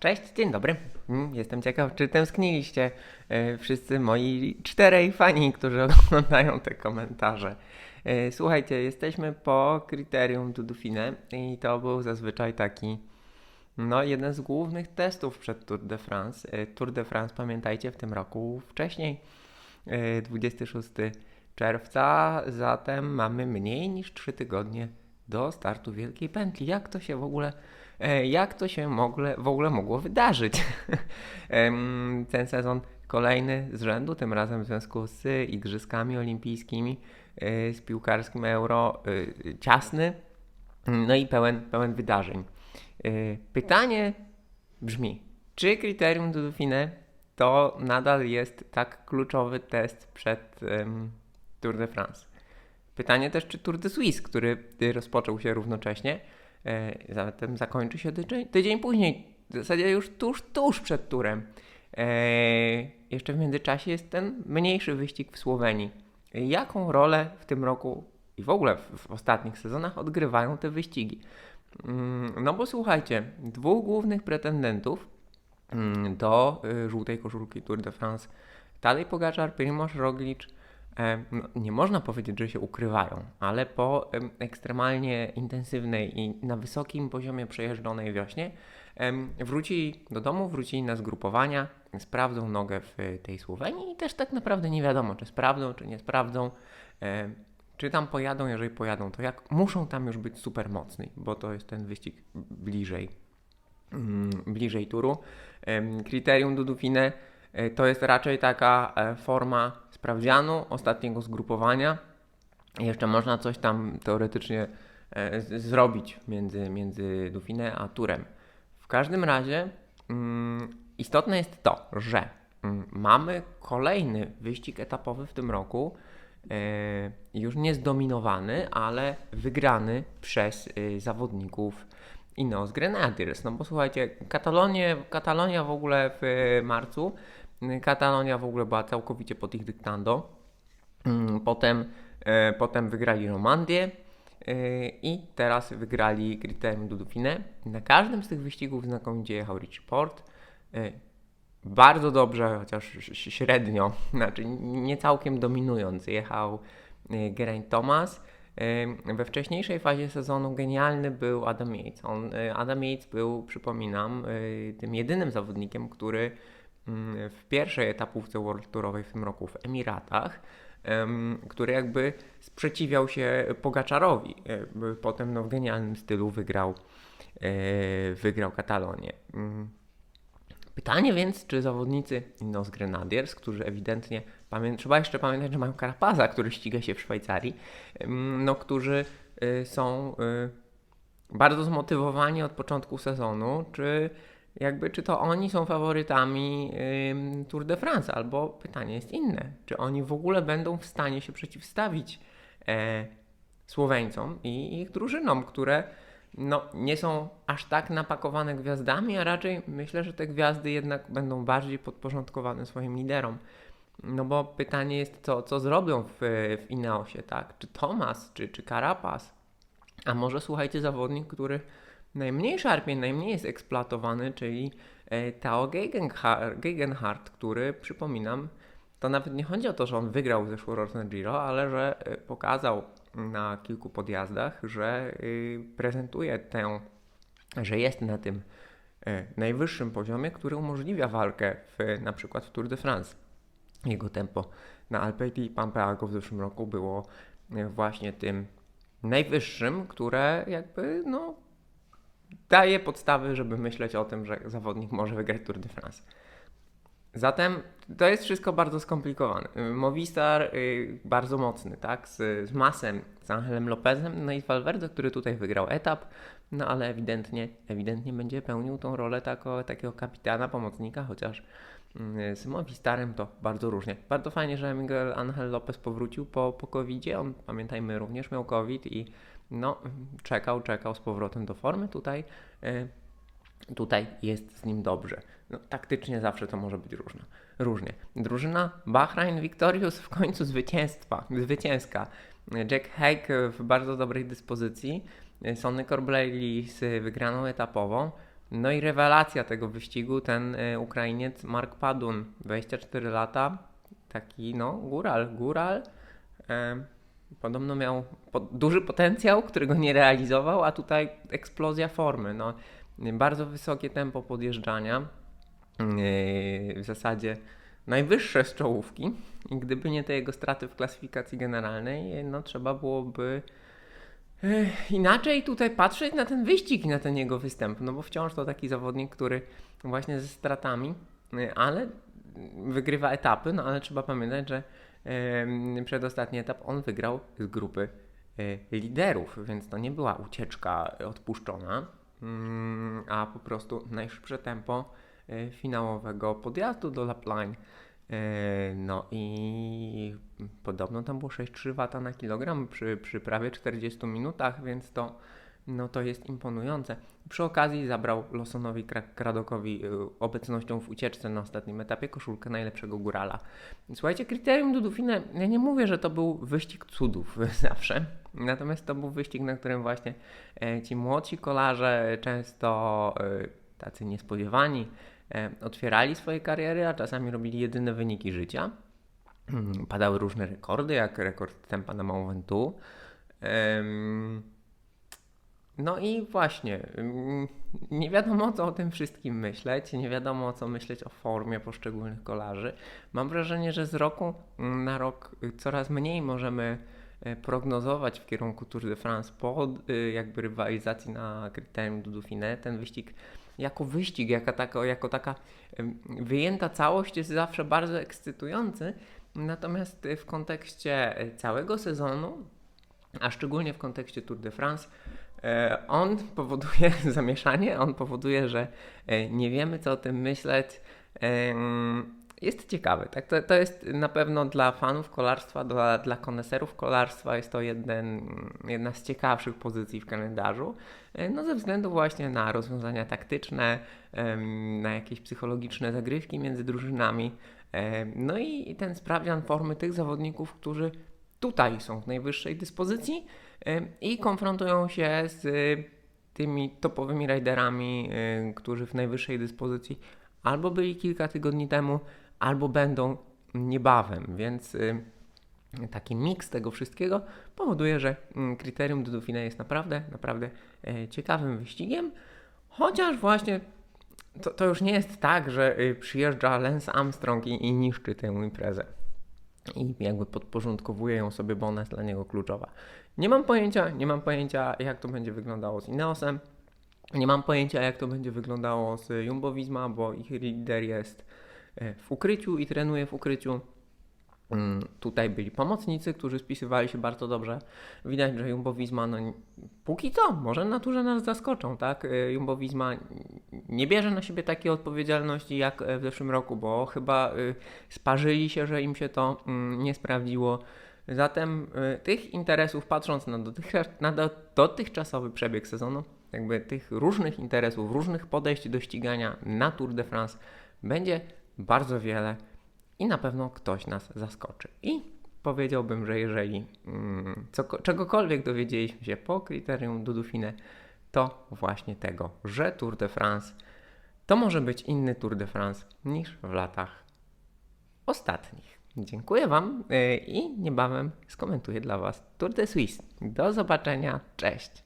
Cześć, dzień dobry. Mm, Jestem ciekaw, czy tęskniliście e, wszyscy moi czterej fani, którzy oglądają te komentarze. E, Słuchajcie, jesteśmy po kryterium Dudufine i to był zazwyczaj taki, no, jeden z głównych testów przed Tour de France. E, Tour de France, pamiętajcie, w tym roku wcześniej, e, 26 czerwca, zatem mamy mniej niż 3 tygodnie do startu Wielkiej Pętli. Jak to się w ogóle jak to się mogle, w ogóle mogło wydarzyć. Ten sezon kolejny z rzędu, tym razem w związku z Igrzyskami Olimpijskimi, e, z piłkarskim euro, e, ciasny, no i pełen, pełen wydarzeń. E, Pytanie brzmi, czy kryterium Dudufine to nadal jest tak kluczowy test przed em, Tour de France? Pytanie też, czy Tour de Suisse, który rozpoczął się równocześnie, E, Zatem zakończy się tydzień, tydzień później, w zasadzie już tuż, tuż przed turem. E, jeszcze w międzyczasie jest ten mniejszy wyścig w Słowenii. Jaką rolę w tym roku i w ogóle w, ostatnich sezonach odgrywają te wyścigi? Mm, No bo słuchajcie, dwóch głównych pretendentów mm, do y, żółtej koszulki Tour de France, Tadej Pogaczar, Primoz Roglic, e, no, nie można powiedzieć, że się ukrywają, ale po em, ekstremalnie intensywnej i na wysokim poziomie przejeżdżonej wiośnie wrócili do domu, wrócili na zgrupowania, sprawdzą nogę w e, tej Słowenii i też tak naprawdę nie wiadomo, czy sprawdzą, czy nie sprawdzą. Czy tam pojadą, jeżeli pojadą, to jak muszą tam już być super mocni, bo to jest ten wyścig bliżej, mm, bliżej turu. Kryterium Dudufine e, to jest raczej taka e, forma sprawdzianu ostatniego zgrupowania. Jeszcze można coś tam teoretycznie e, z- zrobić między, między Dauphiné a Turem. W każdym razie mm, istotne jest to, że mm, mamy kolejny wyścig etapowy w tym roku, e, już nie zdominowany, ale wygrany przez e, zawodników Ineos Grenadiers. No bo słuchajcie, Katalonię, Katalonia w ogóle w marcu, Katalonia w ogóle była całkowicie pod ich dyktando. Mm, Potem, e, potem wygrali Romandię e, i teraz wygrali Criterium du Dauphiné. Na każdym z tych wyścigów znakomicie jechał Richie Port. E, Bardzo dobrze, chociaż średnio, znaczy nie całkiem dominujący, jechał Geraint Thomas. We wcześniejszej fazie sezonu genialny był Adam Yates. On, Adam Yates był, przypominam, tym jedynym zawodnikiem, który w pierwszej etapówce World Tourowej w tym roku w Emiratach, em, który jakby sprzeciwiał się Pogaczarowi. E, Potem no, w genialnym stylu wygrał, e, wygrał Katalonię. Mm. Pytanie więc, czy zawodnicy Ineos Grenadiers, którzy ewidentnie, pamię- trzeba jeszcze pamiętać, że mają Karapaza, który ściga się w Szwajcarii, no, którzy y, są bardzo zmotywowani od początku sezonu, czy jakby, czy to oni są faworytami ym, Tour de France, albo pytanie jest inne, czy oni w ogóle będą w stanie się przeciwstawić e, Słoweńcom i ich drużynom, które no, nie są aż tak napakowane gwiazdami, a raczej myślę, że te gwiazdy jednak będą bardziej podporządkowane swoim liderom. No bo pytanie jest, co, co zrobią w, w Ineosie, tak? Czy Thomas, czy, czy Carapaz? A może słuchajcie, zawodnik, który najmniej szarpie, najmniej jest eksploatowany, czyli e, Tao Gegenhardt, który przypominam, to nawet nie chodzi o to, że on wygrał zeszłoroczne Giro, ale że e, pokazał na kilku podjazdach, że y, prezentuje tę, że jest na tym e, najwyższym poziomie, który umożliwia walkę w, na przykład w Tour de France. Jego tempo na Alpeti i Pampeago w zeszłym roku było właśnie tym najwyższym, które jakby no daje podstawy, żeby myśleć o tym, że zawodnik może wygrać Tour de France. Zatem to jest wszystko bardzo skomplikowane. Y, Movistar y, bardzo mocny, tak? Z, z Masem, z Angelem Lopezem, no i Valverde, który tutaj wygrał etap, no ale ewidentnie, ewidentnie będzie pełnił tą rolę tako, takiego kapitana, pomocnika, chociaż y, z Movistarem to bardzo różnie. Bardzo fajnie, że Miguel Angel Lopez powrócił po, po COVID-zie. On, pamiętajmy, również miał COVID i no, czekał, czekał z powrotem do formy. Tutaj, y, tutaj jest z nim dobrze. No, taktycznie zawsze to może być różno, różnie. Drużyna Bahrain Victorious w końcu zwycięstwa, zwycięska. Jack Haig w bardzo dobrej dyspozycji. Sonny Corbelli z wygraną etapową. No i rewelacja tego wyścigu, ten y, Ukrainiec Mark Padun, 24 lata, taki no góral, góral. E, podobno miał duży potencjał, którego nie realizował, a tutaj eksplozja formy. No, bardzo wysokie tempo podjeżdżania, yy, w zasadzie najwyższe z czołówki i gdyby nie te jego straty w klasyfikacji generalnej, no trzeba byłoby yy, inaczej tutaj patrzeć na ten wyścig i na ten jego występ, no bo wciąż to taki zawodnik, który właśnie ze stratami, yy, ale wygrywa etapy, no ale trzeba pamiętać, że przedostatni etap on wygrał z grupy liderów, więc to nie była ucieczka odpuszczona. Mm, a po prostu najszybsze tempo e, finałowego podjazdu do Lapline. E, no i podobno tam było 6,3 W na kilogram przy, przy prawie 40 minutach, więc to, no to jest imponujące. Przy okazji zabrał Losonowi Kradokowi e, obecnością w ucieczce na ostatnim etapie koszulkę najlepszego górala. Słuchajcie, kryterium Dudufine, ja nie mówię, że to był wyścig cudów zawsze, natomiast to był wyścig, na którym właśnie e, ci młodsi kolarze, często e, tacy niespodziewani, otwierali swoje kariery, a czasami robili jedyne wyniki życia. Padały różne rekordy, jak rekord tempa na Mont Ventoux. No i właśnie, mm, nie wiadomo co o tym wszystkim myśleć, nie wiadomo co myśleć o formie poszczególnych kolarzy. Mam wrażenie, że z roku na rok coraz mniej możemy e, prognozować w kierunku Tour de France po e, jakby rywalizacji na kryterium du Dauphiné. Ten wyścig jako wyścig, jako taka, jako taka wyjęta całość jest zawsze bardzo ekscytujący, natomiast w kontekście całego sezonu, a szczególnie w kontekście Tour de France, on powoduje zamieszanie, on powoduje, że e, nie wiemy, co o tym myśleć. Jest ciekawy, tak? To, to jest na pewno dla fanów kolarstwa, dla, dla koneserów kolarstwa jest to jeden, jedna z ciekawszych pozycji w kalendarzu. E, no ze względu właśnie na rozwiązania taktyczne, na jakieś psychologiczne zagrywki między drużynami. No i ten sprawdzian formy tych zawodników, którzy tutaj są w najwyższej dyspozycji i konfrontują się z tymi topowymi riderami, którzy w najwyższej dyspozycji albo byli kilka tygodni temu, albo będą niebawem, więc taki miks tego wszystkiego powoduje, że kryterium do Dauphine jest naprawdę, naprawdę e, ciekawym wyścigiem, chociaż właśnie to, to już nie jest tak, że y, przyjeżdża Lance Armstrong i, i niszczy tę imprezę i jakby podporządkowuje ją sobie, bo ona jest dla niego kluczowa. Nie mam pojęcia, nie mam pojęcia jak to będzie wyglądało z Ineosem, nie mam pojęcia jak to będzie wyglądało z Jumbo Visma, bo ich lider jest e, w ukryciu i trenuje w ukryciu. Mm, tutaj byli pomocnicy, którzy spisywali się bardzo dobrze. Widać, że Jumbo Visma, no, póki co, może naturze nas zaskoczą, tak? E, Jumbo Visma nie bierze na siebie takiej odpowiedzialności jak w zeszłym roku, bo chyba e, sparzyli się, że im się to mm, nie sprawdziło. Zatem tych interesów, patrząc na, dotychczas, na dotychczasowy przebieg sezonu, jakby tych różnych interesów, różnych podejść do ścigania na Tour de France będzie bardzo wiele i na pewno ktoś nas zaskoczy. I powiedziałbym, że jeżeli mm, co, czegokolwiek dowiedzieliśmy się po kryterium Dudufine, to właśnie tego, że Tour de France to może być inny Tour de France niż w latach ostatnich. Dziękuję Wam y, i niebawem skomentuję dla Was Tour de Suisse. Do zobaczenia, cześć!